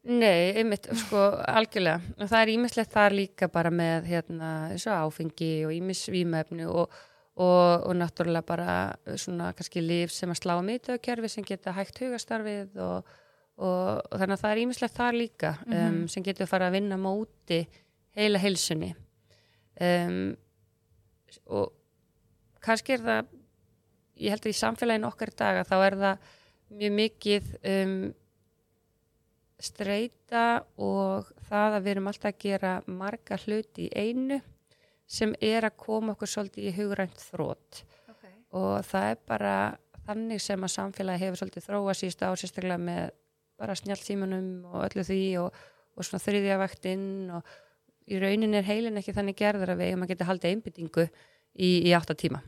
Nei, einmitt, sko, algjörlega. Og það er ímislegt þar líka bara með hérna, áfengi og ímis vímefni og, og, og náttúrulega bara svona kannski líf sem að slá miðtöðkerfi sem geta hægt hugastarfið og, og, og þannig að það er ímislegt þar líka um, sem getur fara að vinna móti heila heilsunni. Um, og kannski er það ég held að í samfélaginu okkar í dag að þá er það mjög mikið um, streyta og það að við erum alltaf að gera marga hluti í einu sem er að koma okkur svolítið í hugrænt þrótt okay. og það er bara þannig sem að samfélagi hefur svolítið þróa síðust á sérstaklega með bara snjálftímanum og öllu því og, og svona þriðjavaktinn og í raunin er heilin ekki þannig gerður að við eigum að geta haldið einbyttingu í, í áttatíma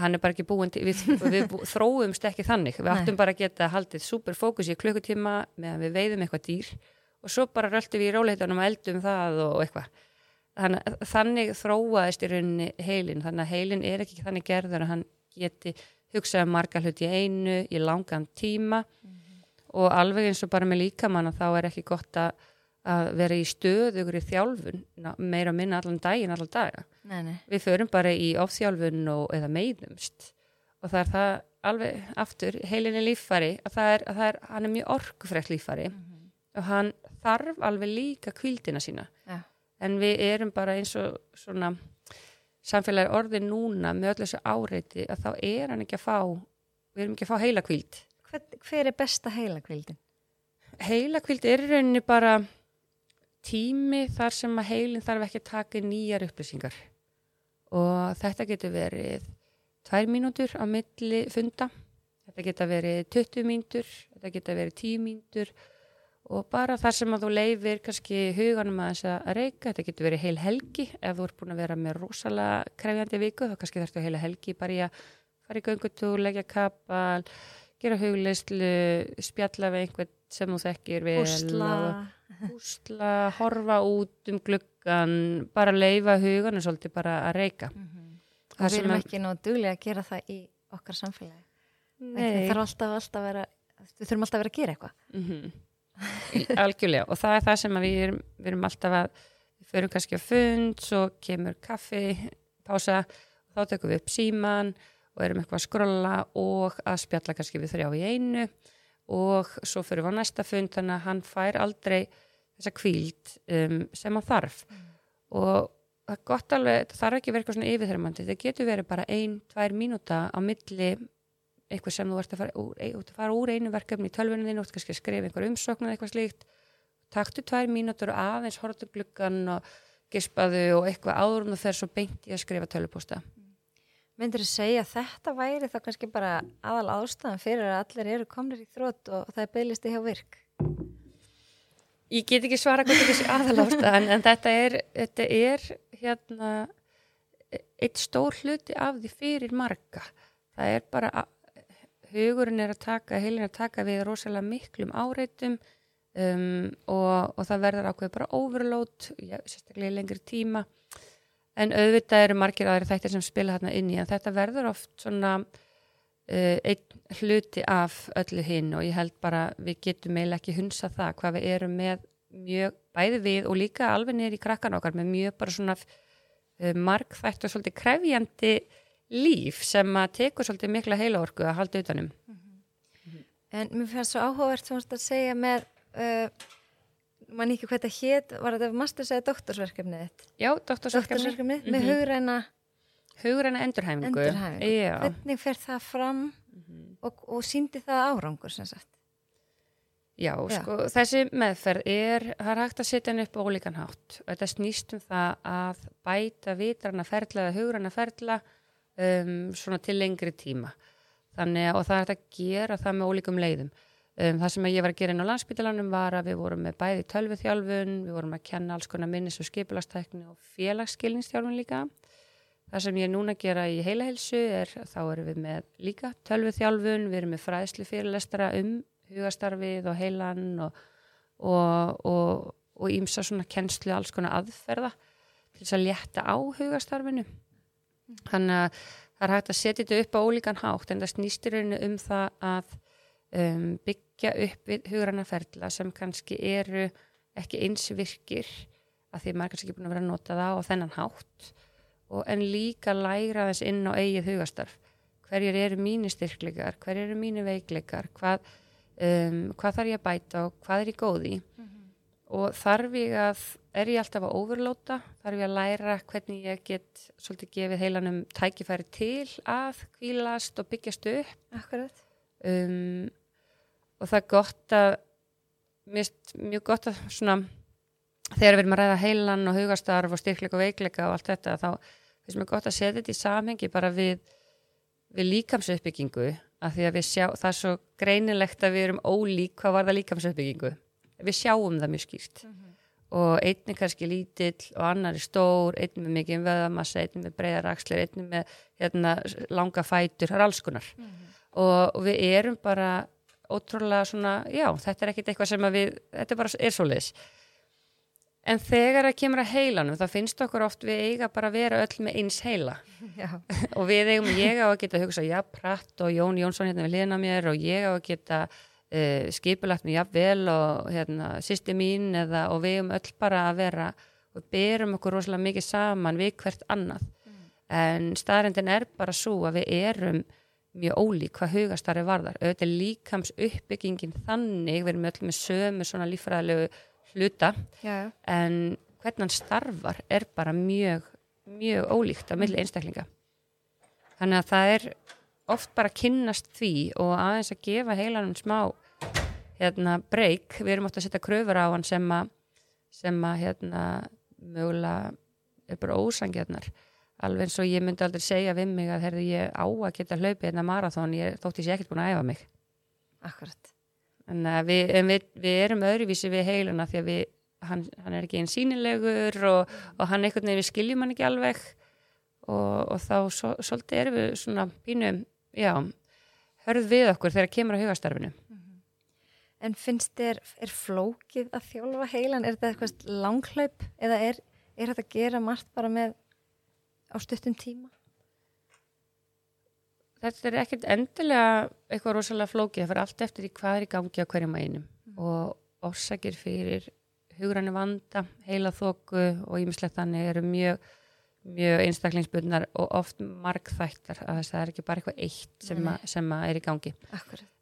hann er bara ekki búin til, við, við þróumst ekki þannig, við áttum bara að geta haldið super fókus í klukkutíma meðan við veiðum eitthvað dýr og svo bara röltum við í róleitunum og eldum það og eitthvað þannig, þannig þróaðist í rauninni heilin, þannig að heilin er ekki þannig gerður að hann geti hugsað um marga hluti í einu í langan tíma mm -hmm. og alveg eins og bara með líkamann þá er ekki gott að að vera í stöðugur í þjálfun meira minna allan daginn allan daga nei, nei. við förum bara í ofþjálfun og, eða meðnumst og það er það alveg aftur heilinni líffari að það er, að það er hann er mjög orkufrekt líffari mm -hmm. og hann þarf alveg líka kvildina sína ja. En við erum bara eins og svona samfélagi orðin núna með öllu þessu áreiti að þá er hann ekki að fá við erum ekki að fá heila kvild hver, hver er besta heila kvildin? Heila kvild er í rauninni bara tími þar sem að heilin þarf ekki að taka nýjar upplýsingar og þetta getur verið tvær mínútur á milli funda þetta getur verið 20 mínútur þetta getur verið 10 mínútur og bara þar sem að þú leifir kannski huganum að þess að reyka þetta getur verið heil helgi ef þú ert búin að vera með rosalega krefjandi viku þá kannski þarfst þú heila helgi bara í að fara í göngutúr, leggja kapal gera hugleislu spjalla við einhvern sem þú þekkir vel Úsla húsla, horfa út um gluggan, bara leifa hugan og svolítið bara að reyka mm -hmm. og við erum ekki nóg duglega að gera það í okkar samfélagi Nei. það þarf alltaf, alltaf að vera við þurfum alltaf að vera að gera eitthvað mm -hmm. Algjörlega og það er það sem við erum, við erum alltaf að við förum kannski að fund, svo kemur kaffi, pása þá tökum við upp síman og erum eitthvað að skrolla og að spjalla kannski við þrjá í einu og svo fyrir við á næsta fund þannig að hann fær aldrei þessa kvíld um, sem hann þarf mm. og það er gott alveg, það þarf ekki verið eitthvað svona yfirþyrmandi, það getur verið bara ein, tvær mínúta á milli eitthvað sem þú vart að fara úr, að fara úr einu verkefni í tölvunum þínu, þú ert kannski að skrifa einhver umsókn eða eitthvað slíkt, taktu tvær mínútur og aðeins hortu gluggan og gispaðu og eitthvað áður og þeir svo beint í að skrifa tölvupósta Myndir þú segja að þetta væri þá kannski bara aðal ástæðan fyrir að allir eru komnir í þrótt og það er bygglisti hjá virk? Ég get ekki svara hvort þetta er aðalásta en, en þetta er, þetta er hérna eitt stór hluti af því fyrir marga. Það er bara hugurinn er að taka, heilin er að taka við rosalega miklum áreitum um, og, og það verður ákveð bara overload, já, sérstaklega í lengri tíma. En auðvitað eru margir aðri þættir sem spila hérna inn í en þetta verður oft svona uh, einn hluti af öllu hinn og ég held bara við getum eiginlega ekki hunsa það hvað við erum með mjög bæði við og líka alveg niður í krakkan okkar með mjög bara svona uh, margþætt og svolítið krefjandi líf sem að tekur svolítið mikla heila orku að halda utanum. Mm -hmm. En mér finnst svo áhugavert sem þú ætti að segja með uh, mann ekki hvað þetta hétt, var þetta masters eða doktorsverkefnið? Já, doktorsverkefnið. Mm -hmm. með hugræna hugræna endurhæfingu, endurhæfingu. hvernig fer það fram mm -hmm. og, og síndi það árangur sem sagt Já, Já. Sko, þessi meðferð er það er hægt að setja henni upp á ólíkan hátt þetta snýst um það að bæta vitrana ferla eða hugræna ferla um, svona til lengri tíma. Þannig og það er að gera það með ólíkum leiðum. Um, það sem ég var að gera inn á landsbytalanum var að við vorum með bæði tölvithjálfun við vorum að kenna alls konar minnis og skipilastækni og félagsskilningstjálfun líka. Það sem ég núna að gera í heilahelsu er þá erum við með líka tölvu þjálfun, við erum með fræðslu fyrirlestara um hugastarfið og heilan og ímsa svona kennslu alls konar aðferða til þess að létta á hugastarfinu. Þannig að það er hægt að setja þetta upp á ólíkan hátt en það snýstir einu um það að um, byggja upp við hugrannaferðla sem kannski eru ekki eins virkir að því maður kannski ekki búin að vera að nota það á þennan hátt og en líka læra þess inn á eigið hugastarf hverjir eru mínir styrkleikar, hverjir eru mínir veikleikar? Hvað, um, hvað þarf ég að bæta og hvað er ég góð í og þarf ég að er ég alltaf að overlóta þarf ég að læra hvernig ég get svolítið gefið heilanum tækifæri til að kvílast og byggjast upp. Akkurat. um, og það er gott að mist, mjög gott að svona þegar við erum að ræða heilan og hugastarf og styrkleika og veikleika og allt þetta þá finnst mér gott að setja þetta í samhengi bara við, við líkamsuppbyggingu af því að við sjá, það er svo greinilegt að við erum ólík hvað var það líkamsuppbyggingu. Við sjáum það mjög skýrt og einni kannski lítill og annar er stór, einni með mikið veðamassa, einni með breyðar axlir, einni með hérna, langa fætur, það er alls konar. Og, og við erum bara ótrúlega svona, já, þetta er ekkit eitthvað sem að við, þetta er bara er svoleiðis. En þegar það kemur að heilanum, þá finnst okkur oft við eiga bara að vera öll með eins heila. Og við eigum, ég á að geta hugsa, já, Pratt og Jón Jónsson hérna við liðna mér og ég á að geta uh, skipulagt mig jafnvel og hérna, sýsti mín eða, og við eigum öll bara að vera og berum okkur rosalega mikið saman við hvert annað. En staðrendin er bara svo að við erum mjög ólík hvað hugastarfi varðar. Auðvitað líkams uppbyggingin þannig við erum öll með sömu svona líffræðilegu hluta já. en hvernig hann starfar er bara mjög, mjög ólíkt á milli einstaklinga. Þannig að það er oft bara kynnast því og aðeins að gefa heilanum smá hérna breyk, við erum oft að setja kröfur á hann sem að sem að hérna mögulega er bara ósangjarnar alveg eins og ég myndi aldrei segja við mig að herði ég á að geta hlaupið hérna marathón, ég þótti ég sé ekkert búin að æfa mig. Akkurat. en við, en við, við erum öðruvísi við heiluna því að við, hann, hann er ekki einn sínilegur og, og hann einhvern veginn við skiljum hann ekki alveg. Og, og þá svo, svolítið erum við svona pínu, já. Hörð við okkur þegar kemur á hugastarfinu. En finnst þér, er flókið að þjálfa heilan? Er þetta eitthvað langhlaup eða er, er þetta að gera margt bara með á stuttum tíma? þetta er ekkert endilega eitthvað rosalega flókið, það fyrir allt eftir í hvað er í gangi á hverjum einum. Og orsakir fyrir hugrannu vanda, heila þóku og ímislegt þannig eru mjög mjög einstaklingsbundnar og oft margþættar að það er ekki bara eitthvað eitt sem, að, sem að er í gangi.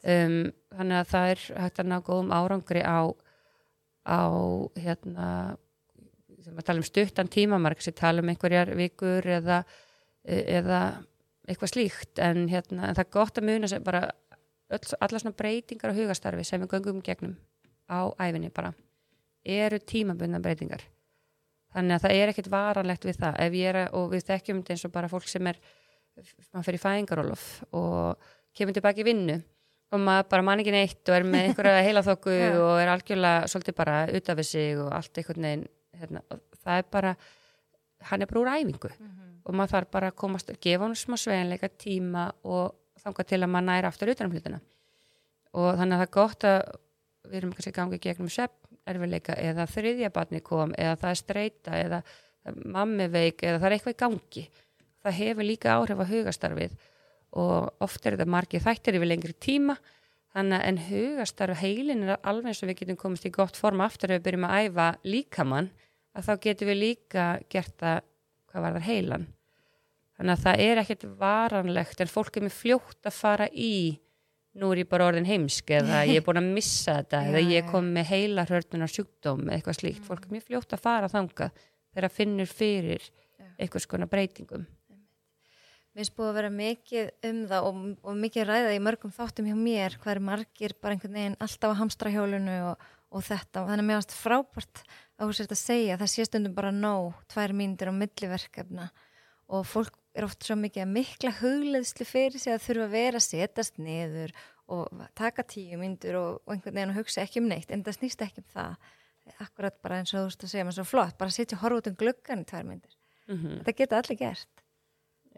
Um, þannig að það er hægt að ná góðum árangri á á hérna sem að tala um stuttan tímamark sem tala um einhverjar vikur eða, eða eitthvað slíkt. En, hérna, en það er gott að muna sem bara öll, alla svona breytingar á hugastarfi sem við göngum gegnum á æfinni bara eru tímabundna breytingar þannig að það er ekkert varanlegt við það. Ef ég er og við þekkjum þetta eins og bara fólk sem er maður fyrir fæðingarólof og kemur tilbaki í vinnu og maður bara man ekki neitt og er með einhverja heilaþokku og er algjörlega svolítið bara út af sig og allt einhvern veginn hérna, það er bara hann er bara úr æfingu. Og maður þarf bara að komast að gefa hann smá sveginleika tíma og þanga til að maður næra aftur utanum hlutina. Og þannig að það er gott að við erum kannski gangið gegnum svepp erfileika eða þriðja barni kom eða það er streyta eða mammi veik eða það er eitthvað í gangi. Það hefur líka áhrif á hugastarfið og oft er þetta margið þættir yfir lengri tíma þannig að en hugastarf heilin er alveg eins og við getum komist í gott form aftur ef við byrjum að æfa líkamann að þá getum við líka gert það hvað var það heilan. Þannig að það er ekkert varanlegt en fólk er með fljótt að fara í nú er ég bara orðin heimsk eða ég er búin að missa þetta eða ég er komið með heila hrörnunar sjúkdóm eða eitthvað slíkt, fólk er mjög fljótt að fara þangað þegar finnur fyrir eitthvað skona breytingum. Mér finnst búið að vera mikið um það og, og mikið ræðað í mörgum þáttum hjá mér hvað er margir bara einhvern veginn alltaf að hamstra hjólinu og, og þetta. Og þannig að mér varst frábært að þú sért að segja það sé stundum bara nóg, tvær mínútur á milliverkefna og fólk er oft svo mikið að mikla hugleðslu fyrir sig að þurfa að vera að setjast niður og taka tíu mínútur og, og einhvern veginn að hugsa ekki um neitt en það snýst ekki um það. Akkurat bara eins og þú veist að segja mér svo flott bara að sitja og horfa út um gluggan í tvær mínútur. Mm þetta geta allir gert.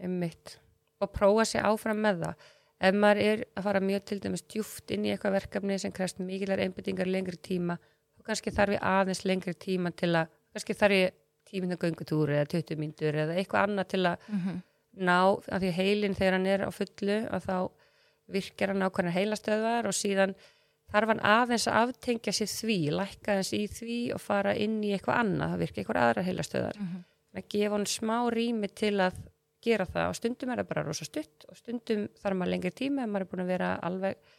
Einmitt. Og prófa sér áfram með það. Ef maður er að fara mjög til dæmis djúft inn í eitthvað verkefni sem krefst mikilar einbyttingar lengri tíma þá kannski þarf ég aðeins lengri tíma til að kannski þarf ég tíminna göngutúr eða 20 mínútur eða eitthvað annað til að mm -hmm. Ná, af því heilin þegar hann er á fullu að þá virkar hann ákvæmlega heilastöðvar og síðan þarf hann aðeins að aftengja sér því, lækka þess í því og fara inn í eitthvað annað, það virkar eitthvað aðra heilastöðvar. Að gefa hann smá rými til að gera það. Og stundum er það bara rosa stutt og stundum þarf maður lengri tíma ef maður er búin að vera alveg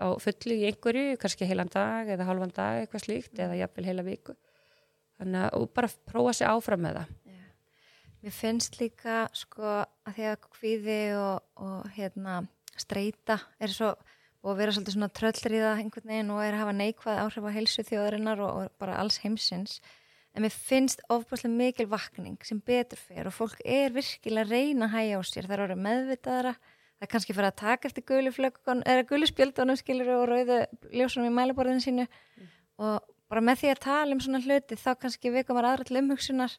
á fullu í einhverju, kannski heilan dag eða halvan dag eitthvað slíkt eða jafnvel heila viku. Þannig að bara prófa sér áfram með það Mér finnst líka sko að því að kvíði og, og hérna streyta er svo og vera svolítið svona tröllur í það einhvern veginn og er að hafa neikvæð áhrif á heilsu þjóðarinnar og, og bara alls heimsins. En mér finnst ofbúslega mikil vakning sem betur fyrir og fólk er virkilega að reyna að hægja á sér. Það er orðið meðvitaðara það er kannski fyrir að taka eftir guluflökkun eða guluspjöldunum skilur og rauðu ljósunum í mælaborðinu sínu. Mm. og bara með því að tala um svona hluti þá kannski veikum maður aðra til umhugsunar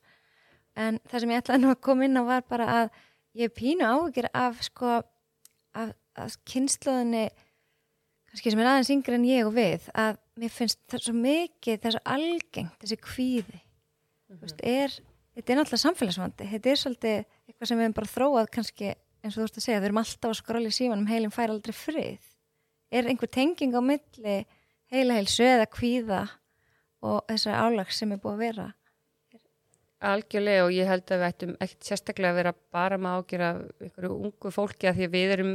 en það sem ég ætlaði nú að koma inn á var bara að ég er pínu áhugir af sko af, af kynnslóðinni kannski sem er aðeins yngre en ég og við að mér finnst það svo mikið þessu algengt, þessi kvíði. Mm -hmm. veist, er, þetta er náttúrulega samfélagsvandi, þetta er svolítið eitthvað sem við hefum bara þróað kannski eins og þú veist að segja, við erum alltaf að skróla í símanum heilin fær aldrei frið. Er einhver tenging á milli heila heilsu eða kvíða og þessari álags sem er búið að vera Algjörlega og ég held að við ættum ekkert sérstaklega að vera bara með ágjör af einhverju ungu fólki að því að við erum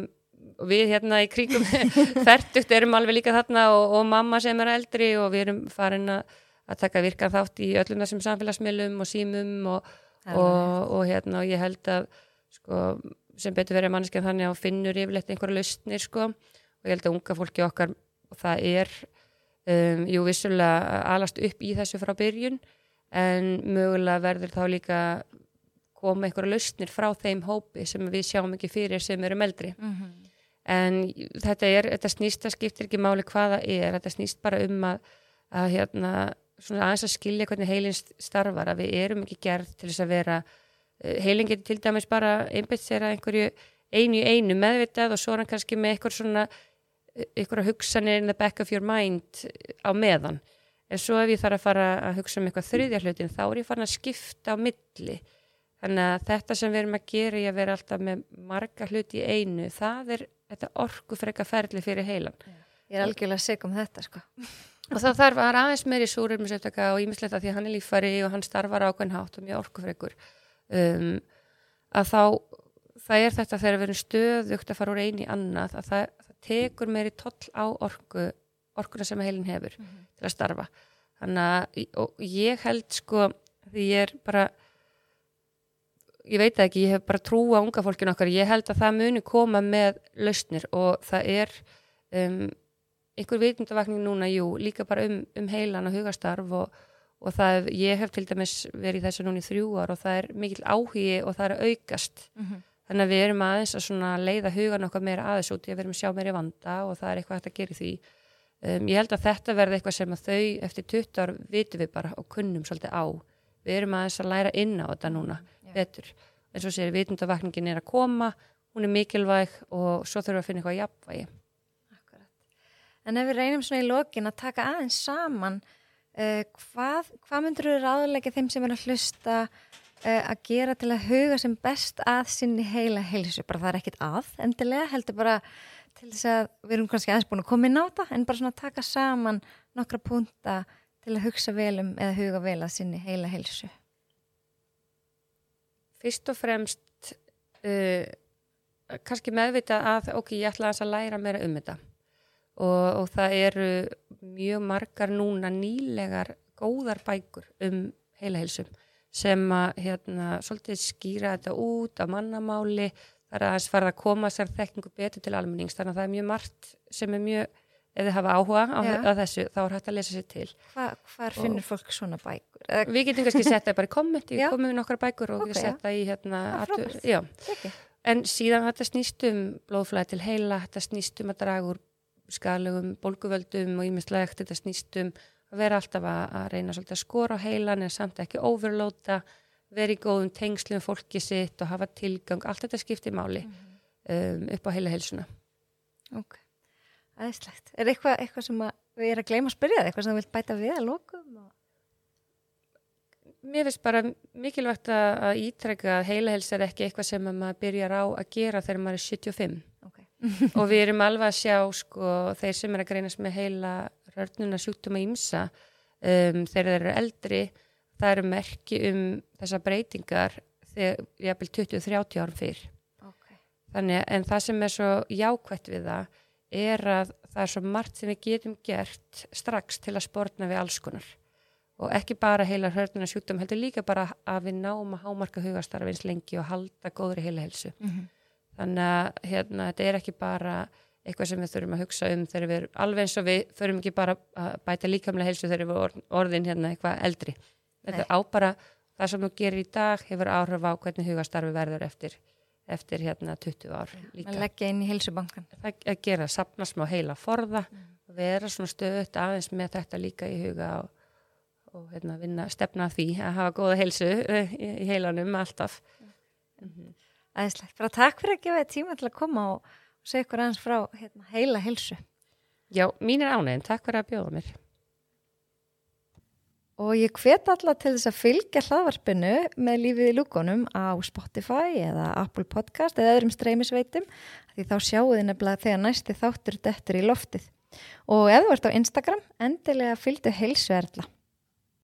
við hérna í kringum færtugt erum alveg líka þarna og, og mamma sem er eldri og við erum farin að, að taka virkan þátt í öllum þessum samfélagsmiðlum og símum og, og, og hérna og ég held að sko, sem betur verið mannskjað þannig að finnur yfirleitt einhverju lausnir sko og ég held að unga fólki okkar það er um, jú vissulega alast upp í þessu frá byrjun en mögulega verður þá líka koma einhverja lausnir frá þeim hópi sem við sjáum ekki fyrir sem eru meldri mm -hmm. en þetta er, þetta snýst að skiptir ekki máli hvaða er, þetta snýst bara um að, að hérna, svona aðeins að skilja hvernig heilin starfar að við erum ekki gerð til þess að vera eh, heilin getur til dæmis bara einbætt sér að einhverju einu í einu meðvitað og svo er hann kannski með einhver svona einhverja hugsanir in the back of your mind á meðan en svo ef ég þarf að fara að hugsa um eitthvað þriðja hlutin þá er ég farin að skipta á milli. Þannig að þetta sem við erum að gera í að vera alltaf með marga hluti í einu það er þetta orgu freka ferli fyrir heilan. Ég er algjörlega seg um þetta sko. Og þá þarf að aðeins meiri súrumsöftaka og ímislegt að því hann er lífari og hann starfar ákveðin hátt og mjög orgufrekur um, að þá það er þetta þegar við erum stöðugt að fara úr eini annað að það, það tekur meiri toll á orgu orkuna sem heilin hefur mm -hmm. til að starfa þannig að ég held sko því ég er bara ég veit ekki, ég hef bara trú á unga fólkinu okkar, ég held að það muni koma með lausnir og það er um, einhver vitundavakning núna, jú, líka bara um, um heilan og hugastarf og, og það, ég hef til dæmis verið þessu núni í þrjú ár og það er mikil áhugi og það er aukast mm -hmm. þannig að við erum aðeins að leiða hugan okkar meira aðeins út, ég verðum að sjá meira vanda og það er eitthvað hægt að gera því Um, ég held að þetta verði eitthvað sem að þau eftir 20 ár vitum við bara og kunnum svolítið á. Við erum aðeins að læra inn á þetta núna, Já. betur. En svo sér vitundavakningin er að koma, hún er mikilvæg og svo þurfum við að finna eitthvað jafnvægi. Akkurat. En ef við reynum svona í lokin að taka aðeins saman, uh, hvað, hvað myndur þú ráðleika þeim sem er að hlusta uh, að gera til að huga sem best að sinni heila heilsu? Bara það er ekkit að endilega, heldur bara til þess að við erum kannski aðeins búin að koma inn á það en bara svona taka saman nokkra punta til að hugsa vel um eða huga vel að sinni heila heilsu. Fyrst og fremst uh, kannski meðvita að ok, ég ætla að læra meira um þetta. Og, og það eru mjög margar núna nýlegar góðar bækur um heila heilsum sem að hérna, svolítið skýra þetta út á mannamáli það er aðeins farið að koma sér þekkingu betur til almennings. Þannig að það er mjög margt sem er mjög ef þið hafa áhuga á, á þessu þá er hægt að lesa sér til. Hva, Hvar finnur og fólk svona bækur? Við getum kannski sett það bara í kommenti komum við nokkra bækur og okay, við setja í hérna, atur, en síðan þetta snýst um blóðflæði til heila þetta snýst um að draga úr skalugum bólguvöldum og ímislegt þetta snýst um að vera alltaf að, að reyna að skora á heilan en samt ekki overlóta verið góðum tengslum fólki sitt og hafa tilgang, allt þetta skiptir máli mm -hmm. um, upp á heila helsuna Ok, aðeinslegt Er eitthvað, eitthvað sem við erum að gleyma að spyrja eitthvað sem þú vilt bæta við að lokum? Og... Mér finnst bara mikilvægt að ítrekka að heila hels er ekki eitthvað sem maður byrjar á að gera þegar maður er 75 okay. og við erum alveg að sjá sko, þeir sem er að greinast með heila rörnuna sjúkduma ímsa um, þegar þeir eru eldri það eru merki um þessar breytingar þegar ég hafði 20-30 árum fyrr. Okay. Þannig, en það sem er svo jákvætt við það er að það er svo margt sem við getum gert strax til að sportna við alls konar og ekki bara heila hörnuna sjúkdóm, heldur líka bara að við náum að hámarka hugastarf eins lengi og halda góðri heila helsu. Mm -hmm. Þannig að hérna, þetta er ekki bara eitthvað sem við þurfum að hugsa um þegar við erum alveg eins og við þurfum ekki bara að bæta líkamlega helsu þegar við erum orðin hérna eitthvað eldri. Þetta á bara það sem þú gerir í dag hefur áhrif á hvernig hugastarfi verður eftir, eftir hérna 20 ár líka. Að leggja inn í heilsubankan. Það að gera, sapna smá heila forða, Mm. vera svona stöðut aðeins með þetta líka í huga og, og hérna, vinna, stefna því að hafa góða heilsu eh, í, í heilanum alltaf. Mhm. Æðislegt. Bara takk fyrir að gefa þið tíma til að koma og, segja ykkur aðeins frá hérna, heila heilsu. Já, mín er ánæginn, takk fyrir að bjóða mér. Og ég hvet alla til þess að fylgja hlaðvarpinu með lífið í lúkonum á Spotify eða Apple Podcast eða öðrum streymisveitum því þá sjáu þið nefnilega þegar næsti þáttur dettur í loftið. Og ef þú ert á Instagram, endilega fylgdu heilsuerla.